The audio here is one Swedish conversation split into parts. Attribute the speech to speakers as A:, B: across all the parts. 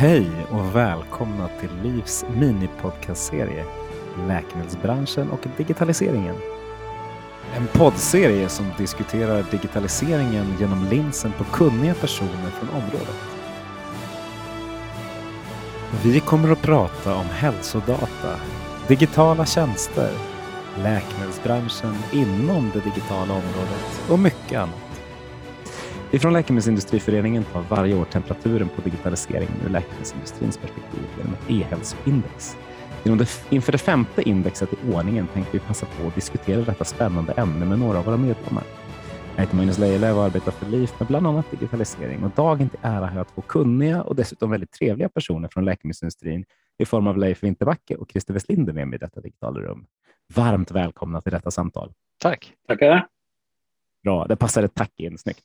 A: Hej och välkomna till Livs minipodcastserie Läkemedelsbranschen och digitaliseringen. En poddserie som diskuterar digitaliseringen genom linsen på kunniga personer från området. Vi kommer att prata om hälsodata, digitala tjänster, läkemedelsbranschen inom det digitala området och mycket annat. Vi från Läkemedelsindustriföreningen tar varje år temperaturen på digitaliseringen ur läkemedelsindustrins perspektiv genom ett e-hälsoindex. Inför det femte indexet i ordningen tänkte vi passa på att diskutera detta spännande ämne med några av våra medlemmar. Jag heter Magnus Lejelöw och arbetar för LIF med bland annat digitalisering och dagen till ära har jag två kunniga och dessutom väldigt trevliga personer från läkemedelsindustrin i form av Leif Winterbacke och Christer Westlinder med mig i detta digitala rum. Varmt välkomna till detta samtal.
B: Tack.
C: Tackar.
A: Bra, det passade ett tack in snyggt.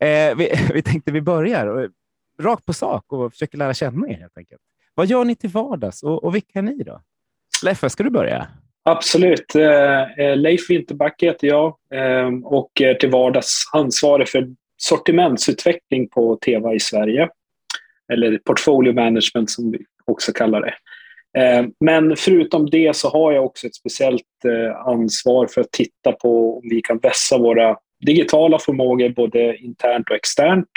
A: Eh, vi, vi tänkte vi börjar och, rakt på sak och försöker lära känna er helt enkelt. Vad gör ni till vardags och, och vilka är ni då? Leffe, ska du börja?
C: Absolut. Eh, eh Leif Winterbacke heter jag eh, och är till vardags ansvarig för sortimentsutveckling på Teva i Sverige. Eller portfolio management som vi också kallar det. Eh, men förutom det så har jag också ett speciellt eh, ansvar för att titta på om vi kan vässa våra digitala förmågor både internt och externt.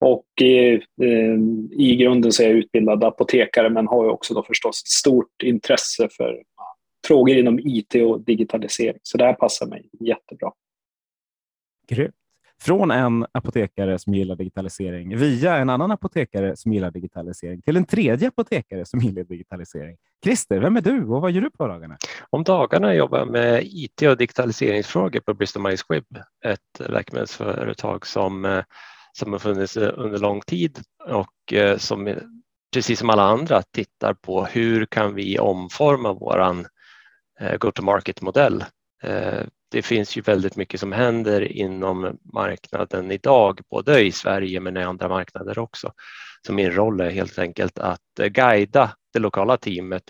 C: Och i, eh, i grunden så är jag utbildad apotekare men har också då förstås ett stort intresse för frågor inom IT och digitalisering. Så det här passar mig jättebra.
A: Grymt. Från en apotekare som gillar digitalisering via en annan apotekare som gillar digitalisering till en tredje apotekare som gillar digitalisering. Christer, vem är du och vad gör du på dagarna?
B: Om dagarna jobbar jag med IT och digitaliseringsfrågor på Bristol Myers Squibb, ett läkemedelsföretag som, eh, som har funnits eh, under lång tid och eh, som precis som alla andra tittar på hur kan vi omforma våran go-to-market-modell det finns ju väldigt mycket som händer inom marknaden idag, både i Sverige men i andra marknader också. Så min roll är helt enkelt att eh, guida det lokala teamet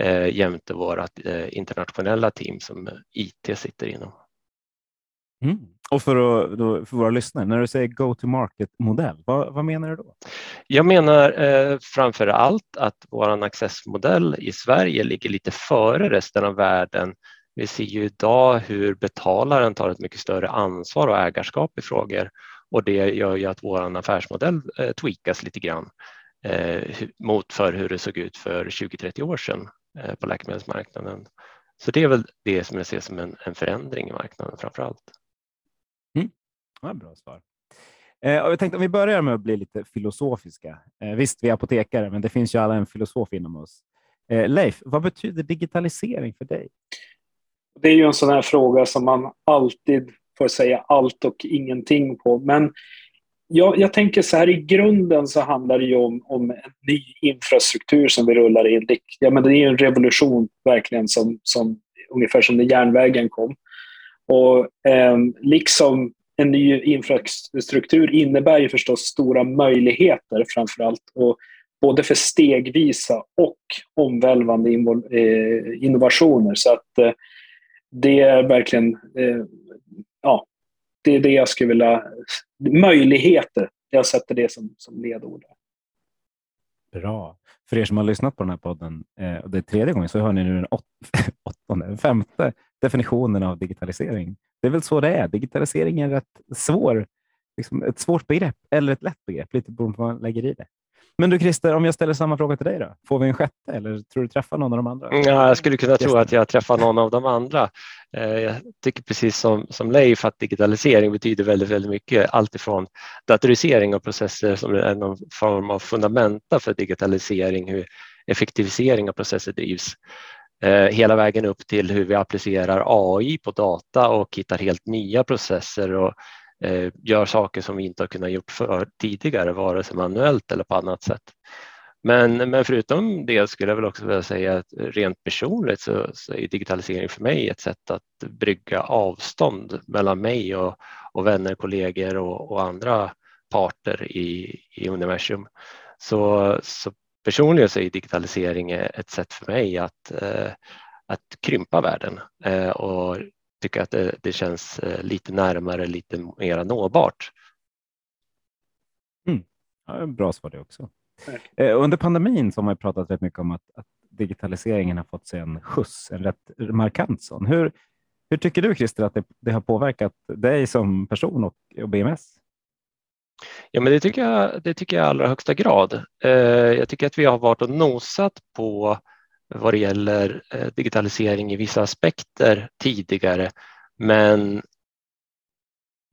B: eh, jämte vårt eh, internationella team som IT sitter inom.
A: Mm. Och för, att, då, för våra lyssnare, när du säger go-to-market-modell, vad, vad, menar du då?
B: Jag menar eh, framför allt att vår accessmodell i Sverige ligger lite före resten av världen vi ser ju idag hur betalaren tar ett mycket större ansvar och ägarskap i frågor och det gör ju att vår affärsmodell eh, tweakas lite grann eh, mot för hur det såg ut för 20-30 år sedan eh, på läkemedelsmarknaden. Så det är väl det som jag ser som en, en förändring i marknaden framför allt.
A: Mm. Ja, bra svar. Eh, och jag tänkte om vi börjar med att bli lite filosofiska. Eh, visst, vi är apotekare, men det finns ju alla en filosof inom oss. Eh, Leif, vad betyder digitalisering för dig?
C: Det är ju en sån här fråga som man alltid får säga allt och ingenting på. Men jag, jag tänker så här, i grunden så handlar det ju om, om en ny infrastruktur som vi rullar in. Det, ja, men det är ju en revolution verkligen, som, som, ungefär som när järnvägen kom. Och eh, liksom en ny infrastruktur innebär ju förstås stora möjligheter framför allt. Och både för stegvisa och omvälvande eh, innovationer. Så att eh, det är verkligen eh, ja, det är det jag skulle vilja... Möjligheter. Jag sätter det som, som ledord.
A: Bra. För er som har lyssnat på den här podden, eh, och det är tredje gången, så hör ni nu den åt, åttonde, femte definitionen av digitalisering. Det är väl så det är. Digitalisering är rätt svår, liksom ett svårt begrepp, eller ett lätt begrepp, lite beroende på vad man lägger i det. Men du Christer, om jag ställer samma fråga till dig då? Får vi en sjätte eller tror du träffar någon av de andra?
B: Ja, jag skulle kunna tro att jag träffar någon av de andra. Eh, jag tycker precis som, som Leif att digitalisering betyder väldigt, väldigt mycket. Alltifrån datorisering av processer som är någon form av fundamenta för digitalisering, hur effektivisering av processer drivs eh, hela vägen upp till hur vi applicerar AI på data och hittar helt nya processer och Eh, gör saker som vi inte har kunnat gjort för tidigare, vare sig manuellt eller på annat sätt. Men, men förutom det skulle jag väl också vilja säga att rent personligt så, så är digitalisering för mig ett sätt att brygga avstånd mellan mig och, och vänner, kollegor och, och andra parter i, i universum. Så, så personligen så är digitalisering ett sätt för mig att, eh, att krympa världen eh, och tycker att det, det känns eh, lite närmare, lite mer nåbart.
A: Mm. Ja, bra svar det också. Eh, under pandemin så har man pratat rätt mycket om att, att digitaliseringen har fått sig en skjuts, en rätt markant sån. Hur, hur tycker du Christer att det, det har påverkat dig som person och, och BMS?
B: Ja, men det tycker jag, det tycker jag i allra högsta grad. Eh, jag tycker att vi har varit och nosat på vad det gäller eh, digitalisering i vissa aspekter tidigare, men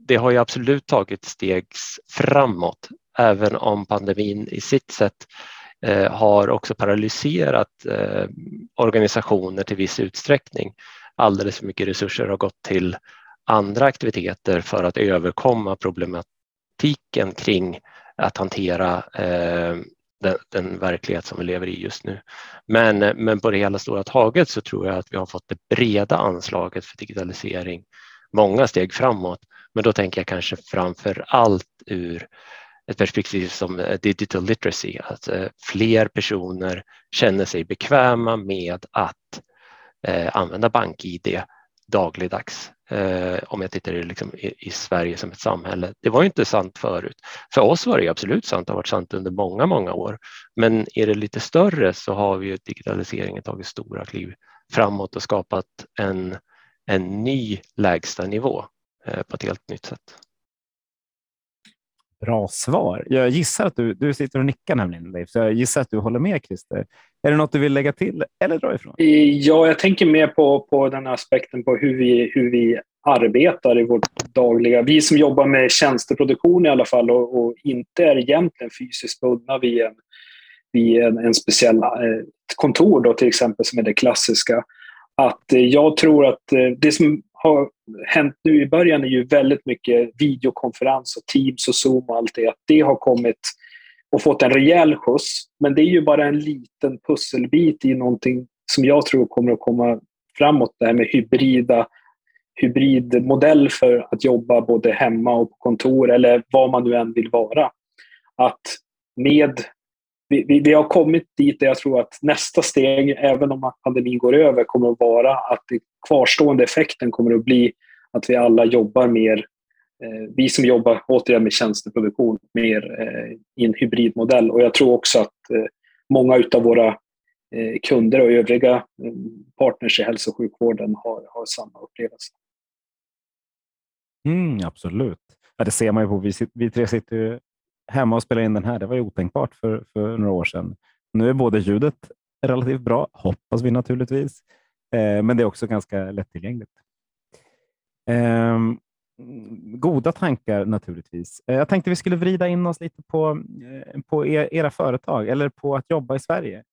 B: det har ju absolut tagit steg framåt, även om pandemin i sitt sätt eh, har också paralyserat eh, organisationer till viss utsträckning. Alldeles för mycket resurser har gått till andra aktiviteter för att överkomma problematiken kring att hantera den, den, verklighet som vi lever i just nu. Men, men på det hela stora taget så tror jag att vi har fått det breda anslaget för digitalisering många steg framåt. Men då tänker jag kanske framför allt ur ett perspektiv som eh, digital literacy, att eh, fler personer känner sig bekväma med att eh, använda använda BankID dagligdags eh, om jag tittar liksom i, i, Sverige som ett samhälle. Det var inte sant förut. För oss var det absolut sant, det har varit sant under många, många år. Men är det lite större så har vi ju digitaliseringen tagit stora kliv framåt och skapat en, en ny lägsta nivå eh, på ett helt nytt sätt.
A: Bra svar. Jag gissar att du, du sitter och nickar nämligen, Leif, så jag gissar att du håller med Christer. Är det något du vill lägga till eller dra ifrån?
C: Eh, ja, jag tänker mer på, på den aspekten på hur vi, hur vi arbetar i vårt dagliga... Vi som jobbar med tjänsteproduktion i alla fall och, och inte är egentligen fysiskt bundna vid en, vid en, en speciell eh, kontor då, till exempel, som är det klassiska. Att eh, jag tror att eh, det som har hänt nu i början är ju väldigt mycket videokonferens och Teams och Zoom och allt det. Att det har kommit och fått en rejäl skjuts. Men det är ju bara en liten pusselbit i någonting som jag tror kommer att komma framåt. Det här med hybrida hybridmodell för att jobba både hemma och på kontor eller var man nu än vill vara. Att med, vi, vi, vi har kommit dit där jag tror att nästa steg, även om pandemin går över, kommer att vara att den kvarstående effekten kommer att bli att vi alla jobbar mer Eh, vi som jobbar återigen med tjänsteproduktion mer eh, i en hybridmodell. Och jag tror också att eh, många av våra eh, kunder och övriga eh, partners i hälso och sjukvården har, har samma upplevelse.
A: Mm, absolut. Ja, det ser man ju på. Vi, vi tre sitter ju hemma och spela in den här. Det var ju otänkbart för, för några år sedan. Nu är både ljudet relativt bra, hoppas vi naturligtvis, eh, men det är också ganska lättillgängligt. Eh, goda tankar naturligtvis. Eh, jag tänkte vi skulle vrida in oss lite på, eh, på e, era företag eller på att jobba i Sverige.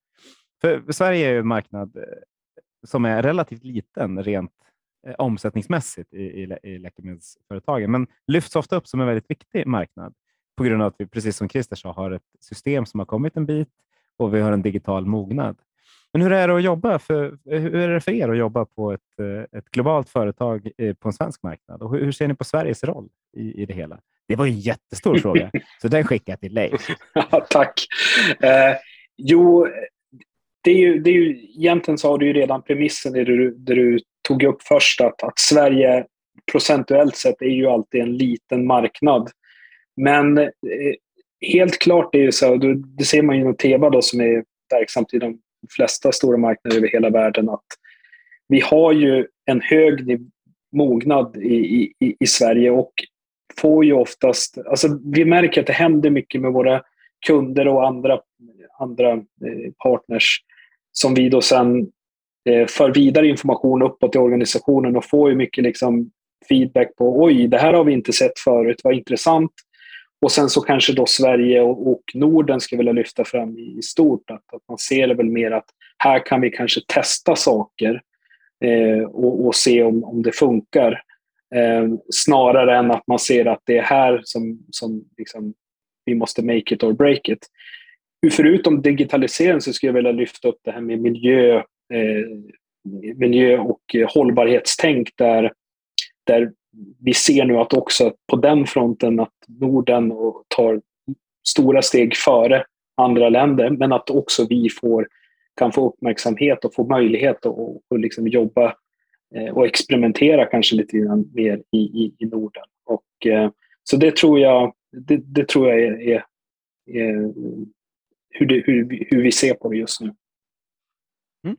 A: För Sverige är en marknad eh, som är relativt liten rent eh, omsättningsmässigt i, i, i läkemedelsföretagen, men lyfts ofta upp som en väldigt viktig marknad på grund av att vi, precis som Christer sa, har ett system som har kommit en bit och vi har en digital mognad. Men hur är det att jobba för, hur är det för er att jobba på ett, eh, ett globalt företag eh, på en svensk marknad? Och hur, ser ni på Sveriges roll i, i det hela? Det var en jättestor fråga, så den skickar jag till Leif.
C: Ja, tack. Eh, jo, det är, ju, det är ju, egentligen så har du ju redan premissen det du, det du tog upp först, att, att Sverige procentuellt sett är ju alltid en liten marknad. Men eh, helt klart är ju så, och det ser man ju inom Teva då, som är verksamt i de flesta stora marknader över hela världen att vi har ju en hög mognad i, i, i Sverige och får ju oftast, alltså vi märker att det händer mycket med våra kunder och andra, andra eh, partners som vi då sen eh, för vidare information uppåt i organisationen och får ju mycket liksom feedback på oj, det här har vi inte sett förut, vad intressant. Och sen så kanske då Sverige och, och Norden skulle vilja lyfta fram i, i stort. Att, att man ser det väl mer att här kan vi kanske testa saker eh, och, och, se om, om det funkar. Eh, snarare än att man ser att det är här som, som liksom, vi måste make it or break it. Förutom digitalisering så skulle jag vilja lyfta upp det här med miljö, eh, miljö och hållbarhetstänk där, där vi ser nu att också på den fronten att Norden tar stora steg före andra länder, men att också vi får, kan få uppmärksamhet och få möjlighet att och liksom jobba eh, och experimentera kanske lite mer i, i, i Norden. Och, eh, så det tror jag, det, det tror jag är, är, är hur, det, hur, hur vi ser på det just nu.
A: Mm.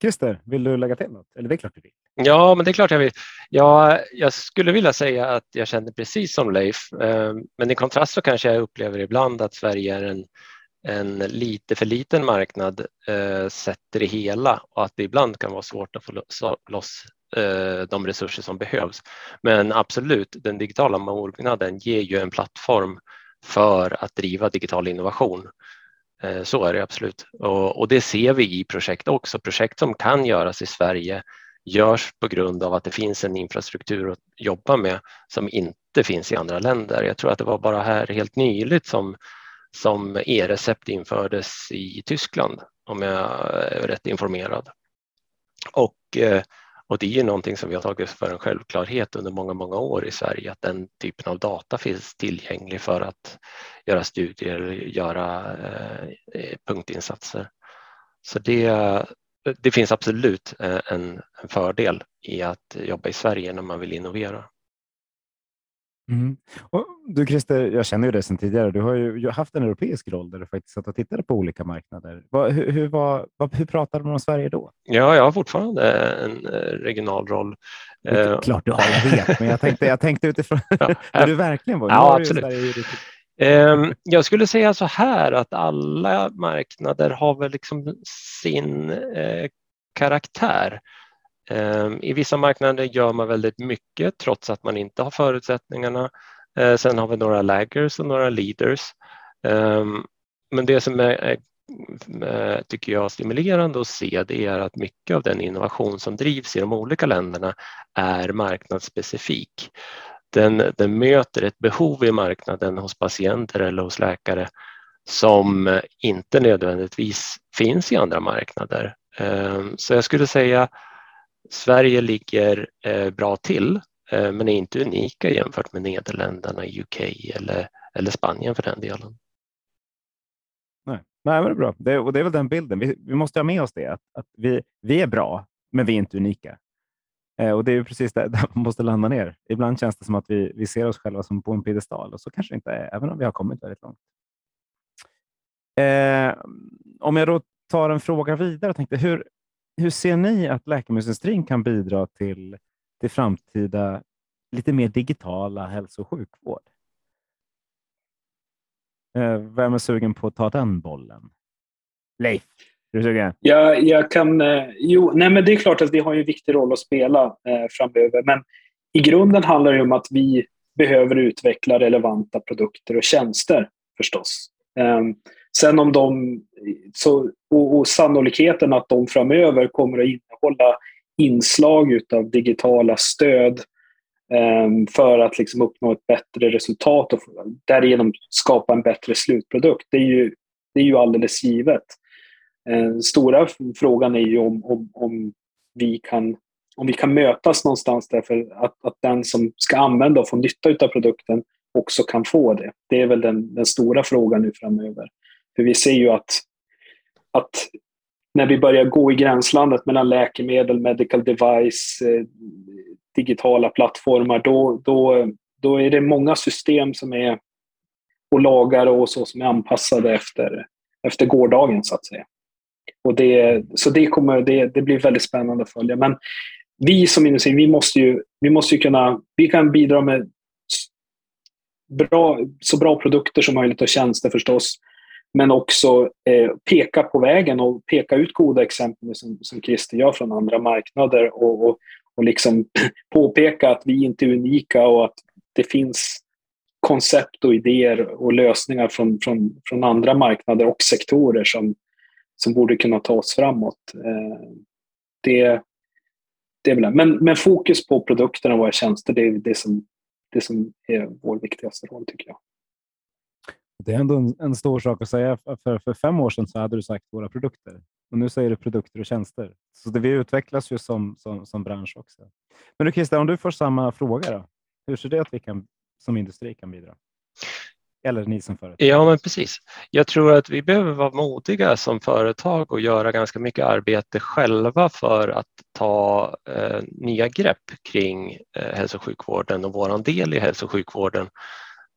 A: Christer, vill du lägga till något? Eller det är klart du vill.
B: Ja, men det är klart jag vill. Ja, jag skulle vilja säga att jag känner precis som Leif, eh, men i kontrast så kanske jag upplever ibland att Sverige är en, en lite för liten marknad eh, sett till det hela och att det ibland kan vara svårt att få loss eh, de resurser som behövs. Men absolut, den digitala mognaden ger ju en plattform för att driva digital innovation. Så är det absolut och, och det ser vi i projekt också. Projekt som kan göras i Sverige görs på grund av att det finns en infrastruktur att jobba med som inte finns i andra länder. Jag tror att det var bara här helt nyligt som, som e-recept infördes i Tyskland om jag är rätt informerad. Och, eh, och det är ju någonting som vi har tagit för en självklarhet under många, många år i Sverige, att den typen av data finns tillgänglig för att göra studier eller göra eh, eh punktinsatser. Så det, det finns absolut eh, en, en, fördel i att jobba i Sverige när man vill innovera.
A: Mm. Och du Christer, jag känner ju dig sedan tidigare. Du har ju haft en europeisk roll där du faktiskt satt och tittade på olika marknader. hur, hur, var, hur pratade man om Sverige då?
B: Ja, jag har fortfarande en eh, regional roll.
A: Det är klart du har, jag vet, men jag tänkte, jag tänkte utifrån ja, där du verkligen var.
B: Ja, absolut. Ehm, jag skulle säga så här att alla marknader har väl liksom sin eh, karaktär. Ehm, I vissa marknader gör man väldigt mycket trots att man inte har förutsättningarna. Eh, sen har vi några laggers och några leaders. Ehm, men det som är, är, eh, tycker jag stimulerande att se det är att mycket av den innovation som drivs i de olika länderna är marknadsspecifik den, den möter ett behov i marknaden hos patienter eller hos läkare som inte nödvändigtvis finns i andra marknader. Ehm, så jag skulle säga Sverige ligger eh, bra till eh, men är inte unika jämfört med Nederländerna, UK eller, eller Spanien för den delen.
A: Nej, Nej men det är bra. Det, och det är väl den bilden. Vi, vi måste ha med oss det, att, att vi, vi är bra, men vi är inte unika. Eh, och Det är precis där, där man måste landa ner. Ibland känns det som att vi, vi ser oss själva som på en piedestal och så kanske det inte är, även om vi har kommit väldigt långt. Eh, om jag då tar en fråga vidare, tänkte, hur, hur ser ni att läkemedelsindustrin kan bidra till, till framtida lite mer digitala hälso och sjukvård? Eh, vem är sugen på att ta den bollen? Leif? Du?
C: Ja, jag kan... Eh, jo, nej, men det är klart att vi har en viktig roll att spela eh, framöver. Men i grunden handlar det om att vi behöver utveckla relevanta produkter och tjänster förstås. Eh, sen om de... Så, och, och sannolikheten att de framöver kommer att innehålla inslag av digitala stöd eh, för att liksom uppnå ett bättre resultat och därigenom skapa en bättre slutprodukt. Det är ju, det är ju alldeles givet. Eh, stora frågan är ju om, om, om, vi kan, om vi kan mötas någonstans därför att, att den som ska använda och få nytta av produkten också kan få det. Det är väl den, den stora frågan nu framöver. För vi ser ju att, att när vi börjar gå i gränslandet mellan läkemedel, medical device, eh, digitala plattformar, då, då, då är det många system som är och lagar och så som är anpassade efter, efter gårdagen så att säga. Och det, så det, kommer, det, det blir väldigt spännande att följa. Men vi som industri, vi måste ju, vi måste ju kunna, vi kan bidra med bra, så bra produkter som möjligt och tjänster förstås. Men också eh, peka på vägen och peka ut goda exempel som, som Christer gör från andra marknader och, och, och liksom påpeka att vi inte är unika och att det finns koncept och idéer och lösningar från, från, från andra marknader och sektorer som, som borde kunna ta oss framåt. Eh, det, det är väl men, men fokus på produkterna och våra tjänster, det är det som, det som är vår viktigaste roll tycker jag.
A: Det är ändå en, en, stor sak att säga. För, för fem år sedan så hade du sagt våra produkter och nu säger du produkter och tjänster. Så det, vi utvecklas ju som, som, som bransch också. Men du Christer, om du får samma fråga då. Hur ser det att vi kan, som industri kan bidra? Eller ni som företag?
B: Ja, men precis. Jag tror att vi behöver vara modiga som företag och göra ganska mycket arbete själva för att ta eh, nya grepp kring eh, hälso och sjukvården och våran del i hälso och sjukvården.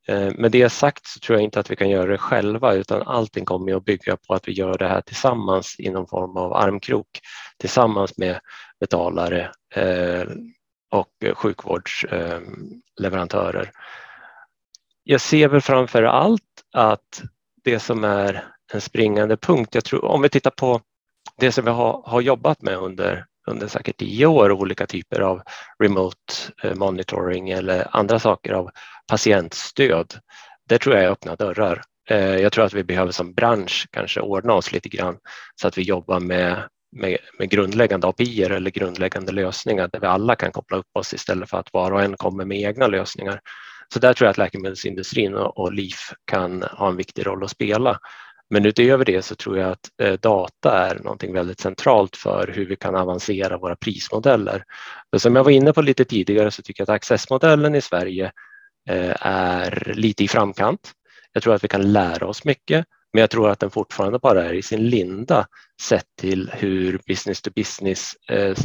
B: Eh, med det sagt så tror jag inte att vi kan göra det själva utan allting kommer att bygga på att vi gör det här tillsammans i någon form av armkrok tillsammans med betalare eh, och sjukvårdsleverantörer. Eh, jag ser väl framför allt att det som är en springande punkt, jag tror, om vi tittar på det som vi har, har jobbat med under under säkert tio år olika typer av remote eh, monitoring eller andra saker av patientstöd. Det tror jag är öppna dörrar. Eh, jag tror att vi behöver som bransch kanske ordna oss lite grann så att vi jobbar med, med, med grundläggande API eller grundläggande lösningar där vi alla kan koppla upp oss istället för att var och en kommer med egna lösningar. Så där tror jag att läkemedelsindustrin och, och LIF kan ha en viktig roll att spela. Men utöver det så tror jag att eh, data är någonting väldigt centralt för hur vi kan avancera våra prismodeller. För som jag var inne på lite tidigare så tycker jag att accessmodellen i Sverige eh, är lite i framkant. Jag tror att vi kan lära oss mycket, men jag tror att den fortfarande bara är i sin linda sett till hur business to business eh,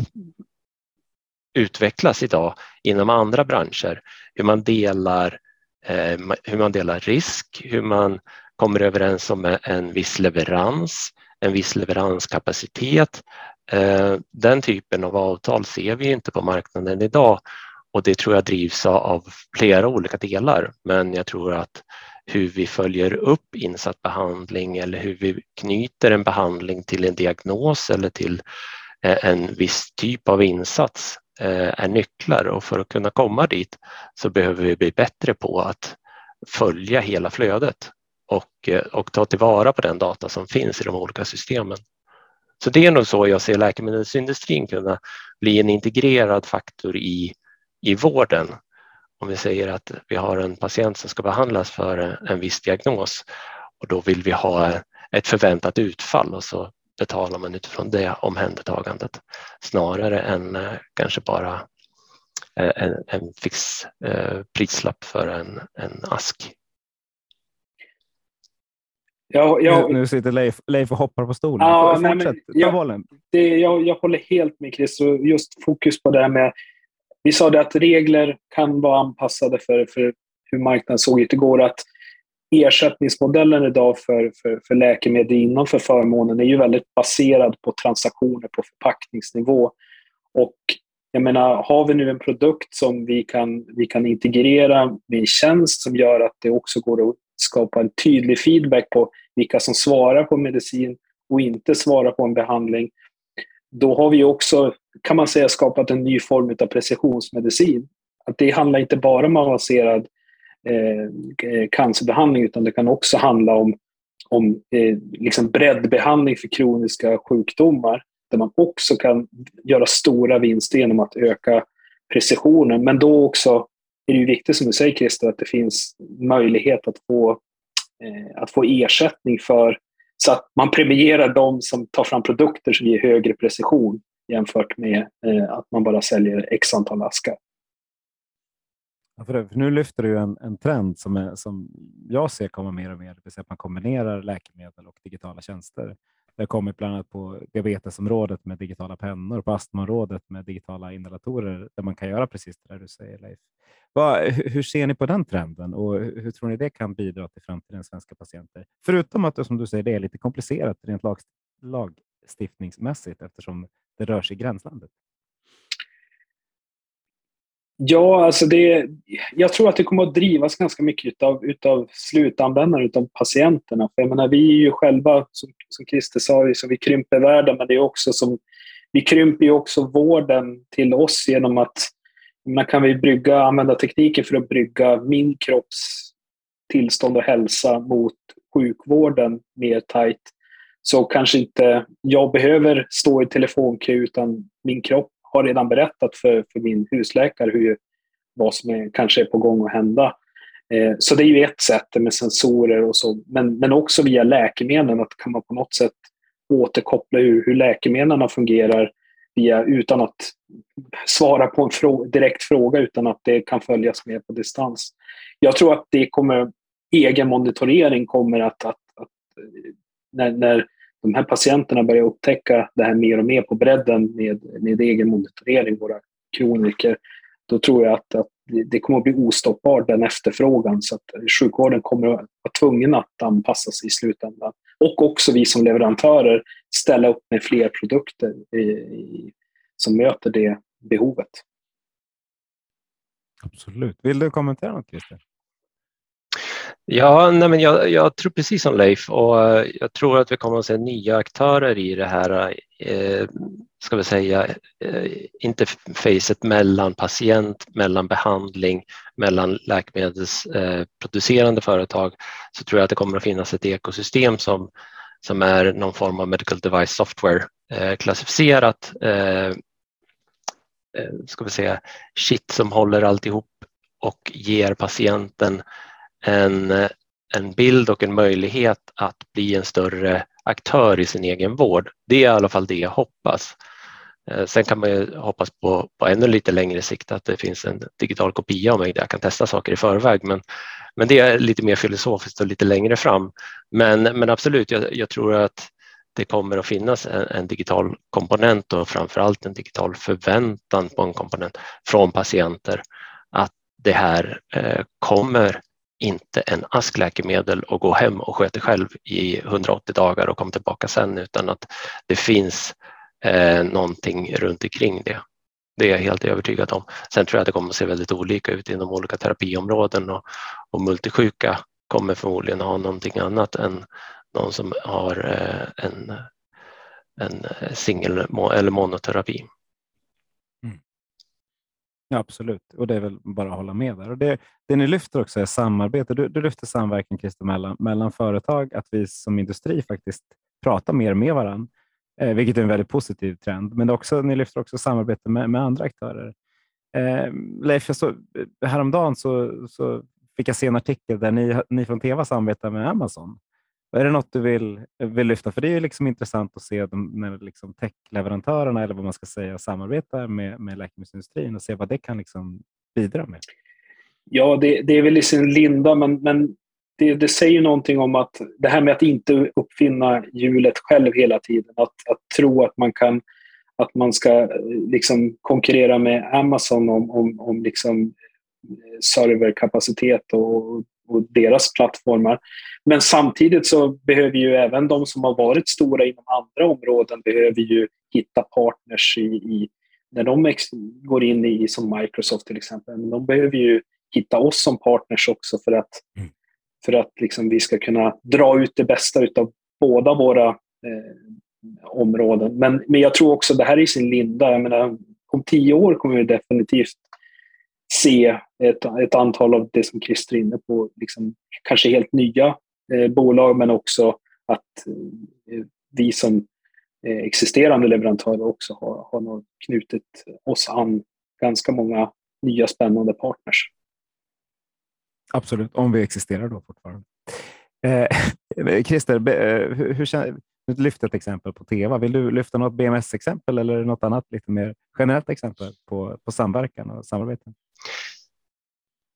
B: utvecklas idag inom andra branscher. Hur man delar, eh, hur man delar risk, hur man kommer överens om en viss leverans, en viss leveranskapacitet. Eh, den typen av avtal ser vi inte på marknaden idag och det tror jag drivs av flera olika delar. Men jag tror att hur vi följer upp insatt behandling eller hur vi knyter en behandling till en diagnos eller till eh, en viss typ av insats Eh, är nycklar och för att kunna komma dit så behöver vi bli bättre på att följa hela flödet och, eh, och ta tillvara på den data som finns i de olika systemen. Så det är nog så jag ser läkemedelsindustrin kunna bli en integrerad faktor i, i vården. Om vi säger att vi har en patient som ska behandlas för en viss diagnos och då vill vi ha ett förväntat utfall och så betalar man utifrån det omhändertagandet snarare än eh, kanske bara eh, en, en fix prislapp för en, en ask
A: jag, jag, nu, sitter Leif, Leif och hoppar på stolen. Ja, Fortsätt, nej, men,
C: bollen. Det, jag, jag håller helt med Chris. Och just fokus på det här med... Vi sa det att regler kan vara anpassade för, för hur marknaden såg ut igår. Att ersättningsmodellen idag för, för, för läkemedel inom för förmånen är ju väldigt baserad på transaktioner på förpackningsnivå. Och jag menar, har vi nu en produkt som vi kan, vi kan integrera med en tjänst som gör att det också går att skapa en tydlig feedback på vilka som svarar på medicin och inte svarar på en behandling, då har vi också, kan man säga, skapat en ny form av precisionsmedicin. Att det handlar inte bara om avancerad eh, cancerbehandling, utan det kan också handla om, om eh, liksom breddbehandling för kroniska sjukdomar, där man också kan göra stora vinster genom att öka precisionen. Men då också är det viktigt, som du säger Christer, att det finns möjlighet att få Eh, att få ersättning för så att man premierar de som tar fram produkter som ger högre precision jämfört med eh, att man bara säljer x antal askar.
A: För nu lyfter du en, en trend som, är, som jag ser komma mer och mer, det vill säga att man kombinerar läkemedel och digitala tjänster. Det har kommit bland annat på diabetesområdet med digitala pennor, på astmaområdet med digitala inhalatorer där man kan göra precis det där du säger Leif. Vad, hur ser ni på den trenden och hur tror ni det kan bidra till framtidens svenska patienter? Förutom att det, som du säger, det är lite komplicerat rent lag, lagstiftningsmässigt eftersom det rör sig i gränslandet.
C: Ja, alltså det, jag tror att det kommer att drivas ganska mycket av utav slutanvändarna, utav patienterna. För jag menar, vi är ju själva, som, som Christer sa, så vi krymper världen, men det är också som, vi krymper ju också vården till oss genom att man kan vi brygga, använda tekniken för att brygga min kropps tillstånd och hälsa mot sjukvården mer tajt. Så kanske inte jag behöver stå i telefonkö utan min kropp har redan berättat för, för min husläkare hur, vad som är, kanske är på gång att hända. Eh, så det är ju ett sätt med sensorer och så, men, men också via läkemedlen, att kan man på något sätt återkoppla hur, hur läkemedlen fungerar via, utan att svara på en frå direkt fråga, utan att det kan följas med på distans. Jag tror att det kommer, egen monitorering kommer att, att, att när, när de här patienterna börjar upptäcka det här mer och mer på bredden med, med egen monitorering, våra kroniker, då tror jag att, att det kommer att bli ostoppbart, den efterfrågan. Så att sjukvården kommer att vara tvungen att anpassa sig i slutändan. Och också vi som leverantörer ställa upp med fler produkter i, i, som möter det behovet.
A: Absolut. Vill du kommentera något Christer?
B: Ja, nej men jag, jag, tror precis som Leif och eh, jag tror att vi kommer att se nya aktörer i det här, eh, ska vi säga, eh, interfacet mellan patient, mellan behandling, mellan läkemedelsproducerande eh, företag, så tror jag att det kommer att finnas ett ekosystem som, som är någon form av medical device software eh, klassificerat, eh, eh, ska vi säga, shit som håller alltihop och ger patienten en, en bild och en möjlighet att bli en större aktör i sin egen vård. Det är i alla fall det jag hoppas. Eh, sen kan man ju hoppas på, på ännu lite längre sikt att det finns en digital kopia av mig där jag kan testa saker i förväg. Men, men det är lite mer filosofiskt och lite längre fram. Men, men absolut, jag, jag tror att det kommer att finnas en, en, digital komponent och framför allt en digital förväntan på en komponent från patienter att det här eh, kommer inte en ask läkemedel och gå hem och sköta själv i 180 dagar och komma tillbaka sen utan att det finns eh, någonting runt omkring det. Det är jag helt övertygad om. Sen tror jag att det kommer att se väldigt olika ut inom olika terapiområden och, och multisjuka kommer förmodligen ha någonting annat än någon som har eh, en, en eh, singel eller monoterapi.
A: Ja, absolut, och det är väl bara att hålla med där. Och det, det ni lyfter också är samarbete. Du, du lyfter samverkan Christer, mellan, mellan företag, att vi som industri faktiskt pratar mer med varandra, eh, vilket är en väldigt positiv trend. Men också, ni lyfter också samarbete med, med andra aktörer. Eh, Leif, jag så, eh, häromdagen så, så fick jag se en artikel där ni, ni från Teva samarbetar med Amazon. Är det något du vill, vill lyfta? För det är liksom intressant att se de, när liksom techleverantörerna, eller vad man ska säga, samarbetar med, med läkemedelsindustrin och se vad det kan liksom bidra med.
C: Ja, det, det är väl i sin linda, men, men det, det, säger någonting om att det här med att inte uppfinna hjulet själv hela tiden, att, att tro att man kan att man ska eh, liksom konkurrera med Amazon om, om, om liksom eh, serverkapacitet och och deras plattformar. Men samtidigt så behöver ju även de som har varit stora inom andra områden behöver ju hitta partners i, i när de går in i som Microsoft till exempel. Men de behöver ju hitta oss som partners också för att, mm. för att liksom vi ska kunna dra ut det bästa av båda våra eh, områden. Men, men jag tror också det här är i sin linda. Jag menar, om tio år kommer vi definitivt se ett, ett antal av det som Christer är inne på, liksom, kanske helt nya eh, bolag, men också att eh, vi som eh, existerande leverantörer också har, har knutit oss an ganska många nya spännande partners.
A: Absolut, om vi existerar då fortfarande. Eh, Christer, eh, hur, hur, du lyfte ett exempel på Teva. Vill du lyfta något BMS-exempel eller något annat lite mer generellt exempel på, på samverkan och samarbete?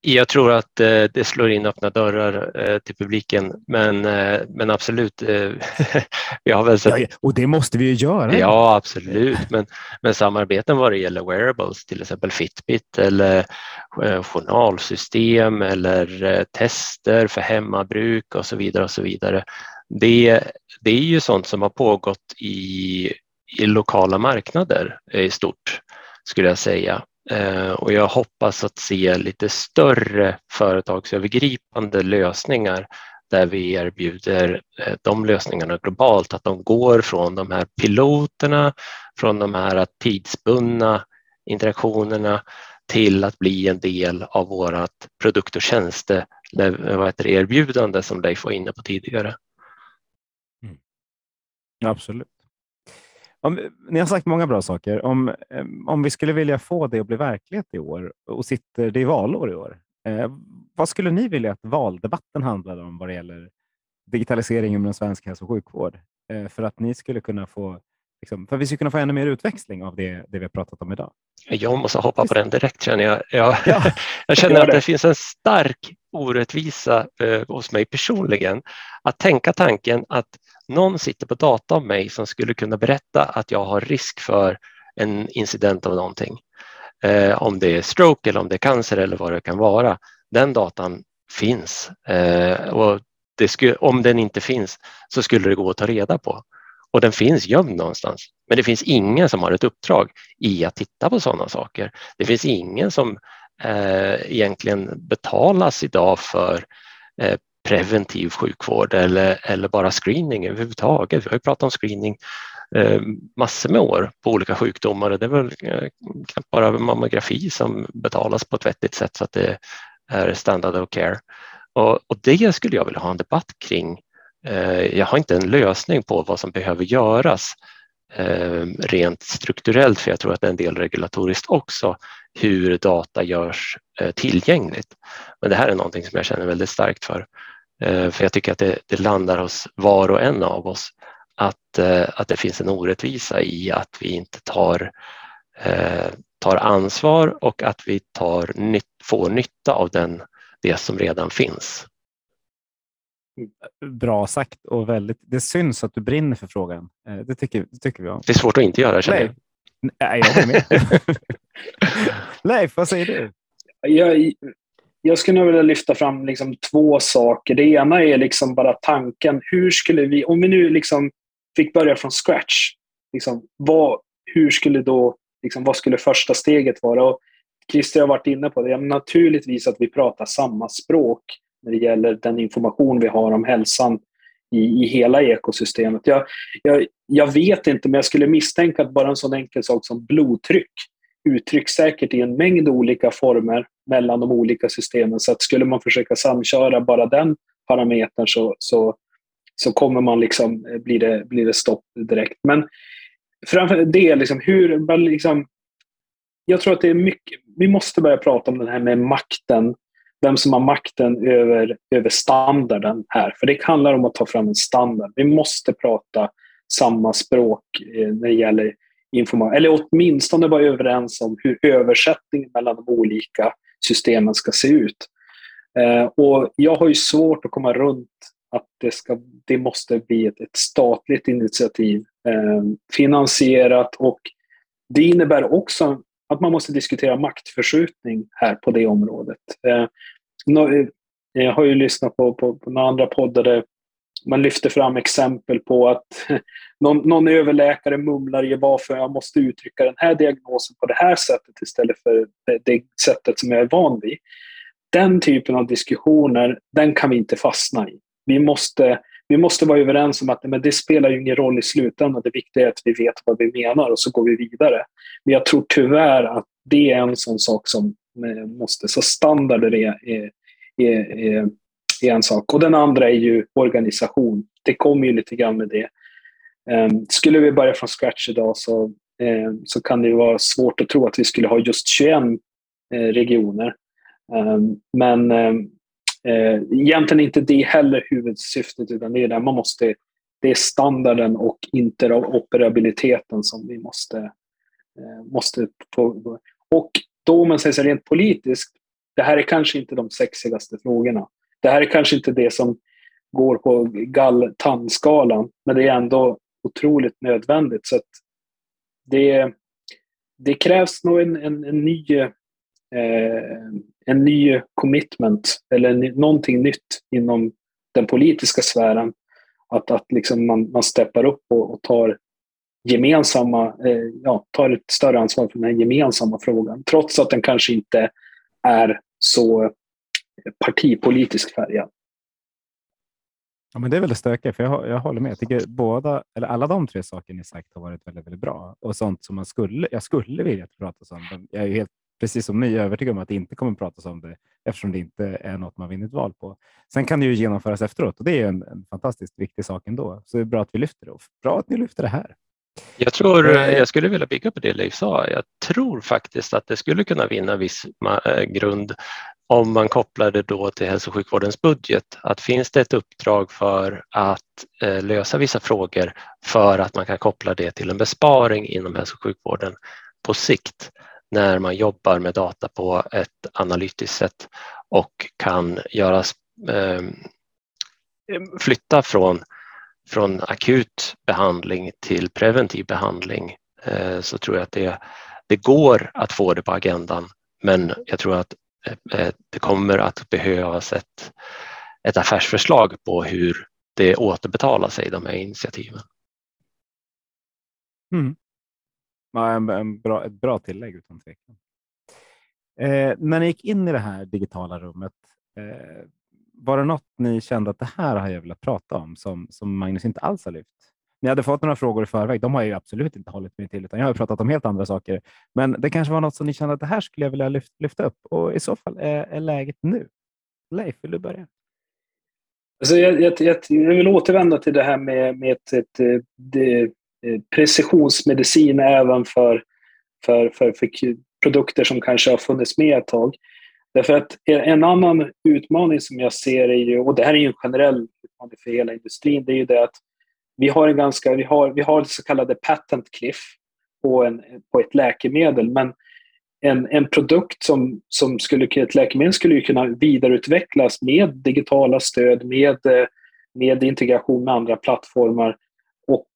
B: Jag tror att eh, det slår in öppna dörrar eh, till publiken, men, eh, men absolut.
A: vi har väl sett... ja, och det måste vi ju göra.
B: Ja, absolut. Men, men samarbeten vad det gäller wearables, till exempel Fitbit eller journalsystem eller tester för hemmabruk och så vidare och så vidare. Det, det är ju sånt som har pågått i, i lokala marknader eh, i stort skulle jag säga. Eh, och jag hoppas att se lite större företagsövergripande lösningar där vi erbjuder eh, de lösningarna globalt, att de går från de här piloterna, från de här tidsbundna interaktionerna till att bli en del av vårt produkt och tjänsteerbjudande som Leif var inne på tidigare.
A: Absolut. Om, ni har sagt många bra saker. Om, eh, om vi skulle vilja få det att bli verklighet i år och sitter det är valår i år. Eh, vad skulle ni vilja att valdebatten handlade om vad det gäller digitalisering inom svensk hälso och sjukvård? Eh, för att ni skulle kunna få liksom, för vi skulle kunna få ännu mer utväxling av det, det vi har pratat om idag.
B: Jag måste hoppa på den direkt känner jag. Jag, ja, jag känner att det finns en stark orättvisa eh, hos mig personligen. Att tänka tanken att någon sitter på data om mig som skulle kunna berätta att jag har risk för en incident av någonting. eh, om det är stroke eller om det är cancer eller vad det kan vara. Den datan finns eh, och skulle, om den inte finns så skulle det gå att ta reda på och den finns gömd någonstans. Men det finns ingen som har ett uppdrag i att titta på sådana saker. Det finns ingen som Eh, egentligen betalas idag för eh, preventiv sjukvård eller, eller bara screening överhuvudtaget. Vi har ju pratat om screening eh, massor med år på olika sjukdomar och det är väl knappt bara mammografi som betalas på ett vettigt sätt så att det är standard of care. Och, och det skulle jag vilja ha en debatt kring. Jag har inte en lösning på vad som behöver göras rent strukturellt, för jag tror att det är en del regulatoriskt också, hur data görs eh, tillgängligt. Men det här är någonting som jag känner väldigt starkt för. Eh, för jag tycker att det, det, landar hos var och en av oss att, eh, att det finns en orättvisa i att vi inte tar, eh, tar ansvar och att vi tar, får nytta av den, det som redan finns.
A: Bra sagt och väldigt. Det syns att du brinner för frågan. Det tycker, det tycker vi om.
B: Det är svårt att inte göra känner
A: jag. Nej, jag håller med. Leif, vad säger du?
C: Jag, jag skulle nog vilja lyfta fram liksom två saker. Det ena är liksom bara tanken. Hur skulle vi, om vi nu liksom fick börja från scratch, liksom, vad, hur skulle då, liksom, vad skulle första steget vara? Och Christer har varit inne på det. Ja, naturligtvis att vi pratar samma språk när det gäller den information vi har om hälsan i, i hela ekosystemet. Jag, jag, jag vet inte, men jag skulle misstänka att bara en sån enkel sak som blodtryck uttrycks säkert i en mängd olika former mellan de olika systemen. Så att skulle man försöka samköra bara den parametern så, så, så kommer man liksom, eh, blir, det, blir det stopp direkt. Men framför det, liksom, hur, liksom, jag tror att det är mycket, vi måste börja prata om den här med makten. Vem som har makten över, över standarden här. För det handlar om att ta fram en standard. Vi måste prata samma språk eh, när det gäller information. Eller åtminstone vara överens om hur översättningen mellan de olika systemen ska se ut. Eh, och jag har ju svårt att komma runt att det, ska, det måste bli ett, ett statligt initiativ, eh, finansierat och det innebär också att man måste diskutera maktförskjutning här på det området. Eh, Eh, jag har ju lyssnat på, på, på några andra poddar där man lyfter fram exempel på att någon, någon överläkare mumlar ju varför jag måste uttrycka den här diagnosen på det här sättet istället för det, det sättet som jag är van vid. Den typen av diskussioner, den kan vi inte fastna i. Vi måste, vi måste vara överens om att men det spelar ju ingen roll i slutändan. Det viktiga är att vi vet vad vi menar och så går vi vidare. Men jag tror tyvärr att det är en sån sak som måste, så standarder är, är, är, är är en sak. Och den andra är ju organisation. Det kommer ju lite grann med det. Ehm, skulle vi börja från scratch idag så, ehm, så kan det vara svårt att tro att vi skulle ha just 21 eh, regioner. Ehm, men egentligen är egentligen inte det heller huvudsyftet, utan det är där man måste det är standarden och interoperabiliteten som vi måste, eh, måste få. Och då om man säger så rent politiskt, det här är kanske inte de sexigaste frågorna det här är kanske inte det som går på gall-tandskalan, men det är ändå otroligt nödvändigt. Så det, det krävs nog en, en, en ny eh, en ny commitment eller en, någonting nytt inom den politiska sfären. Att, att liksom man, man steppar upp och, och tar gemensamma, eh, ja, tar ett större ansvar för den här gemensamma frågan. Trots att den kanske inte är så partipolitisk färgad.
A: Ja, men det är väldigt stökigt, för jag, jag håller med. Jag tycker båda, eller alla de tre saker ni sagt har varit väldigt, väldigt bra och sånt som man skulle, jag skulle vilja prata om. Jag är helt, precis som ni, övertygad om att det inte kommer pratas om det eftersom det inte är något man vinner ett val på. Sen kan det ju genomföras efteråt och det är en, en fantastiskt viktig sak ändå. Så det är bra att vi lyfter det och bra att ni lyfter det här.
B: Jag tror, eh, jag skulle vilja bygga på det Leif sa. Jag tror faktiskt att det skulle kunna vinna viss eh, grund om man kopplar det då till hälso och sjukvårdens budget, att finns det ett uppdrag för att eh, lösa vissa frågor för att man kan koppla det till en besparing inom hälso och sjukvården på sikt när man jobbar med data på ett analytiskt sätt och kan göras, flytta från, från akut behandling till preventiv behandling eh, så tror jag att det det går att få det på agendan, men jag tror att eh, eh, det kommer att behövas ett, ett affärsförslag på hur det återbetalar sig, de här initiativen.
A: Mm. Ja, en, en bra, ett bra tillägg utan tvekan. Eh, när ni gick in i det här digitala rummet, eh, var det något ni kände att det här har jag velat prata om som, som Magnus inte alls har lyft? Ni hade fått några frågor i förväg. De har jag absolut inte hållit mig till, utan jag har pratat om helt andra saker. Men det kanske var något som ni kände att det här skulle jag vilja lyfta, lyfta upp och i så fall är, är läget nu. Leif, vill du börja?
C: Alltså jag, jag, jag, jag vill återvända till det här med, med ett, ett, eh, ett, ett eh, precisionsmedicin även för, för, för, för produkter som kanske har funnits med ett tag. Därför att en annan utmaning som jag ser är ju, och det här är ju en generell utmaning för hela industrin, det är ju det att vi har en ganska, vi har, vi har det så kallade patent cliff på, en, på ett läkemedel, men en, en produkt som, som skulle, ett läkemedel skulle ju kunna vidareutvecklas med digitala stöd, med, med integration med andra plattformar och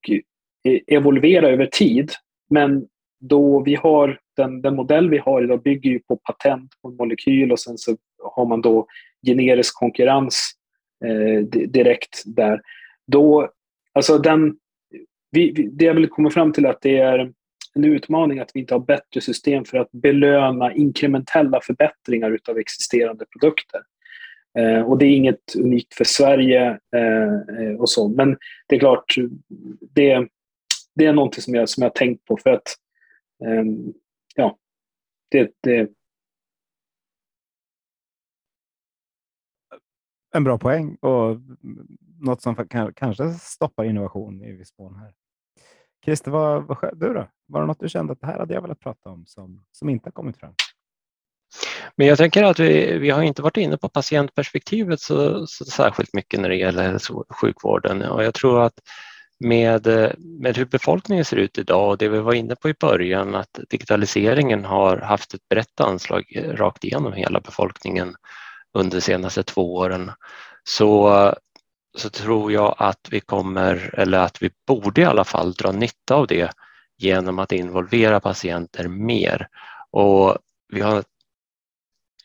C: eh, evolvera över tid. Men då vi har den, den modell vi har idag bygger ju på patent på en molekyl och sen så har man då generisk konkurrens eh, direkt där. Då, alltså den, vi, vi, det jag vill komma fram till är att det är en utmaning att vi inte har bättre system för att belöna inkrementella förbättringar utav existerande produkter. Eh, och det är inget unikt för Sverige eh, eh och så, men det är klart, det, det är någonting som jag, som jag har tänkt på för att ehm, ja, det, det...
A: En bra poäng och något som kanske stoppar innovation i viss mån här. Christer, vad, vad du då? Var det något du kände att det här hade jag velat prata om som, som inte har kommit fram?
B: Men jag tänker att vi, vi har inte varit inne på patientperspektivet så, så särskilt mycket när det gäller hälso och sjukvården och jag tror att med, eh, med hur befolkningen ser ut idag och det vi var inne på i början att digitaliseringen har haft ett brett anslag eh, rakt igenom hela befolkningen under de senaste två åren så, så tror jag att vi kommer, eller att vi borde i alla fall dra nytta av det genom att involvera patienter mer. Och vi har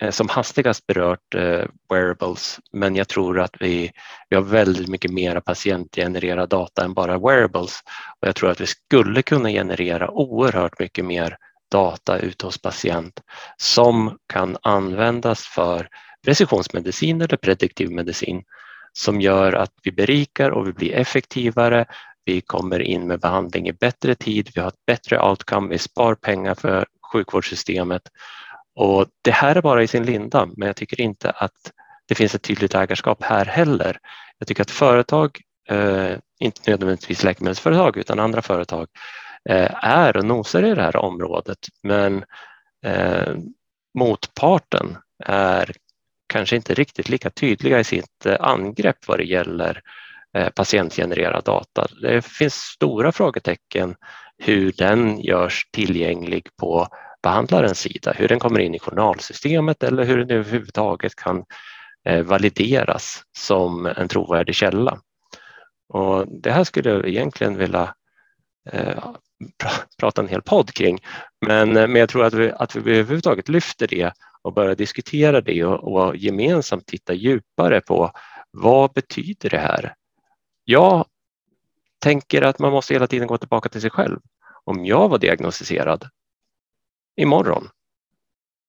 B: Eh, som hastigast berört eh, wearables, men jag tror att vi, vi har väldigt mycket mera patientgenererad data än bara wearables. Och jag tror att vi skulle kunna generera oerhört mycket mer data ute hos patient som kan användas för precisionsmedicin eller prediktiv medicin som gör att vi berikar och vi blir effektivare. Vi kommer in med behandling i bättre tid, vi har ett bättre outcome, vi spar pengar för sjukvårdssystemet och det här är bara i sin linda, men jag tycker inte att det finns ett tydligt ägarskap här heller. Jag tycker att företag, eh, inte nödvändigtvis läkemedelsföretag utan andra företag, eh, är och nosar i det här området, men eh, motparten är kanske inte riktigt lika tydliga i sitt eh, angrepp vad det gäller eh, patientgenererad data. Det finns stora frågetecken hur den görs tillgänglig på behandlarens sida, hur den kommer in i journalsystemet eller hur den överhuvudtaget kan eh, valideras som en trovärdig källa. Och det här skulle jag egentligen vilja eh, prata en hel podd kring, men, eh, men jag tror att vi, att vi överhuvudtaget lyfter det och börjar diskutera det och, och gemensamt titta djupare på vad betyder det här? Jag tänker att man måste hela tiden gå tillbaka till sig själv. Om jag var diagnostiserad, imorgon.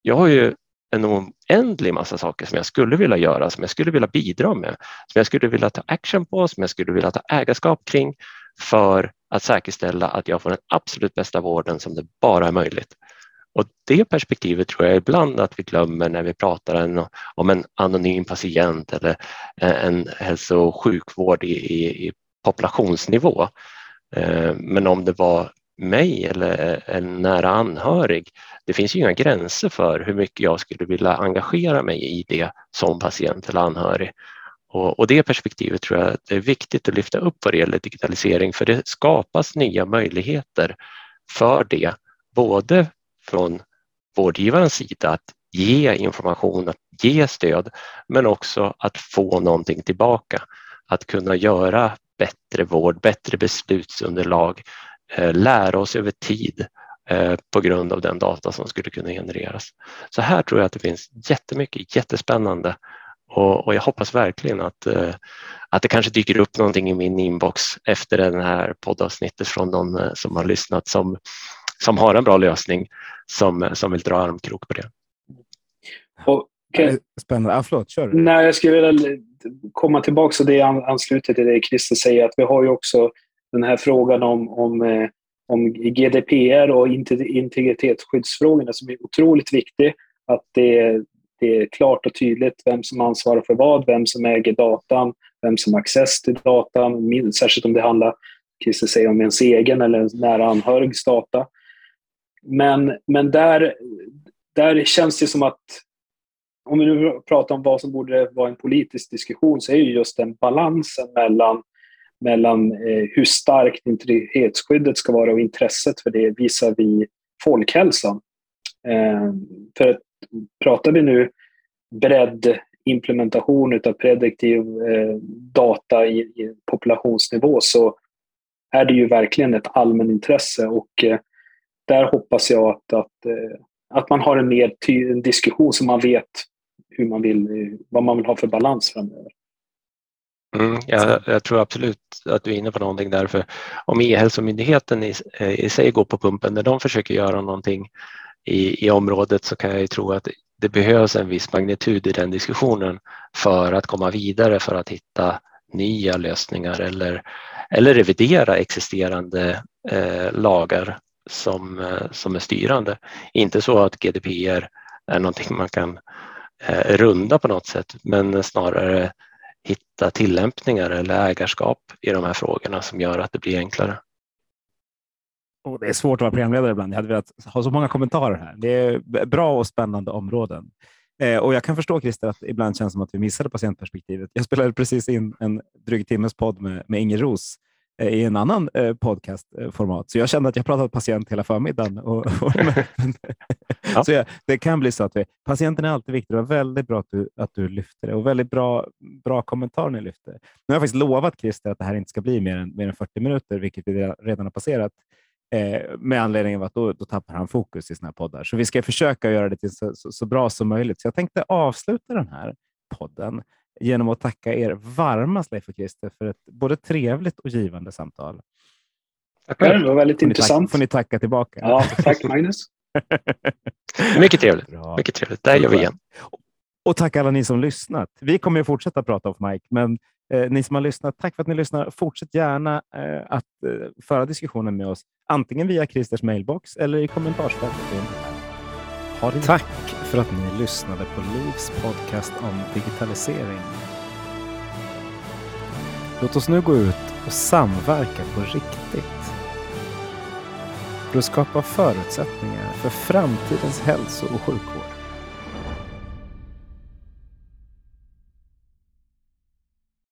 B: Jag har ju en oändlig massa saker som jag skulle vilja göra, som jag skulle vilja bidra med, som jag skulle vilja ta action på, som jag skulle vilja ta ägarskap kring för att säkerställa att jag får den absolut bästa vården som det bara är möjligt. Och det perspektivet tror jag ibland att vi glömmer när vi pratar en, om en anonym patient eller eh, en hälso och sjukvård i, i, i populationsnivå. Eh, men om det var mig eller en nära anhörig. Det finns ju inga gränser för hur mycket jag skulle vilja engagera mig i det som patient eller anhörig. Och, och det perspektivet tror jag är viktigt att lyfta upp vad det gäller digitalisering för det skapas nya möjligheter för det, både från vårdgivarens sida att ge information, att ge stöd, men också att få någonting tillbaka. Att kunna göra bättre vård, bättre beslutsunderlag, lära oss över tid eh, på grund av den data som skulle kunna genereras. Så här tror jag att det finns jättemycket jättespännande och, och jag hoppas verkligen att, eh, att det kanske dyker upp någonting i min inbox efter det här poddavsnittet från någon eh, som har lyssnat som, som har en bra lösning som, som vill dra armkrok på det.
C: Och, okay.
A: Spännande. Ah, förlåt, kör.
C: Nej, jag skulle vilja komma tillbaka till det anslutet till det Christer säger, att vi har ju också den här frågan om, om, eh, om GDPR och integritetsskyddsfrågorna som är otroligt viktig. Att det, det är klart och tydligt vem som ansvarar för vad, vem som äger datan, vem som har access till datan, särskilt om det handlar, Christer säger, om ens egen eller nära anhörigs data. Men, men där, där känns det som att om vi nu pratar om vad som borde vara en politisk diskussion så är ju just den balansen mellan, mellan eh, hur starkt integritetsskyddet ska vara och intresset för det visar vi folkhälsan. Eh, för pratar vi nu bredd implementation av prediktiv eh, data i, i, populationsnivå så är det ju verkligen ett allmänintresse och eh, där hoppas jag att, att, eh, att man har en mer en diskussion så man vet hur man vill, eh, vad man vill ha för balans framöver.
B: Mm, jag, jag, tror absolut att du är inne på någonting där. För om E-hälsomyndigheten i, i sig går på pumpen när de försöker göra någonting i, i området så kan jag ju tro att det behövs en viss magnitud i den diskussionen för att komma vidare för att hitta nya lösningar eller, eller revidera existerande eh, lagar som, eh, som är styrande. Inte så att GDPR är någonting man kan eh, runda på något sätt men snarare hitta tillämpningar eller ägarskap i de här frågorna som gör att det blir enklare.
A: Och det är svårt att vara programledare ibland. Jag hade velat ha så många kommentarer här. Det är bra och spännande områden. Eh, och Jag kan förstå Christer att ibland känns det som att vi missade patientperspektivet. Jag spelade precis in en dryg timmes podd med, med Inger Ros i en annan eh, podcastformat, så jag kände att jag pratat patient hela förmiddagen. Och, och, ja. så jag, det kan bli så att vi, patienten är alltid viktig. Det var väldigt bra att du, att du lyfte det och väldigt bra, bra kommentar ni lyfte. Nu har jag faktiskt lovat Christer att det här inte ska bli mer än, mer än 40 minuter, vilket vi redan har passerat. Eh, med anledning av att då, då tappar han fokus i sina poddar. Så vi ska försöka göra det till så, så, så, bra som möjligt. Så jag tänkte avsluta den här podden genom att tacka er varmast, Leif och Christer, för ett både trevligt och givande samtal.
C: Tackar, det var väldigt får intressant.
A: Ni får ni tacka tillbaka.
C: Ja, tack Magnus.
B: Mycket trevligt. Mycket trevligt. Det gör vi igen.
A: Och tack alla ni som lyssnat. Vi kommer att fortsätta prata om Mike, men Eh, ni som har lyssnat, tack för att ni lyssnar. Fortsätt gärna eh, att eh, föra diskussionen med oss, antingen via Christers mailbox eller i kommentarsfältet. Ha det tack för att ni lyssnade på Livs podcast om digitalisering. Låt oss nu gå ut och samverka på riktigt. För att skapa förutsättningar för framtidens hälso och sjukvård.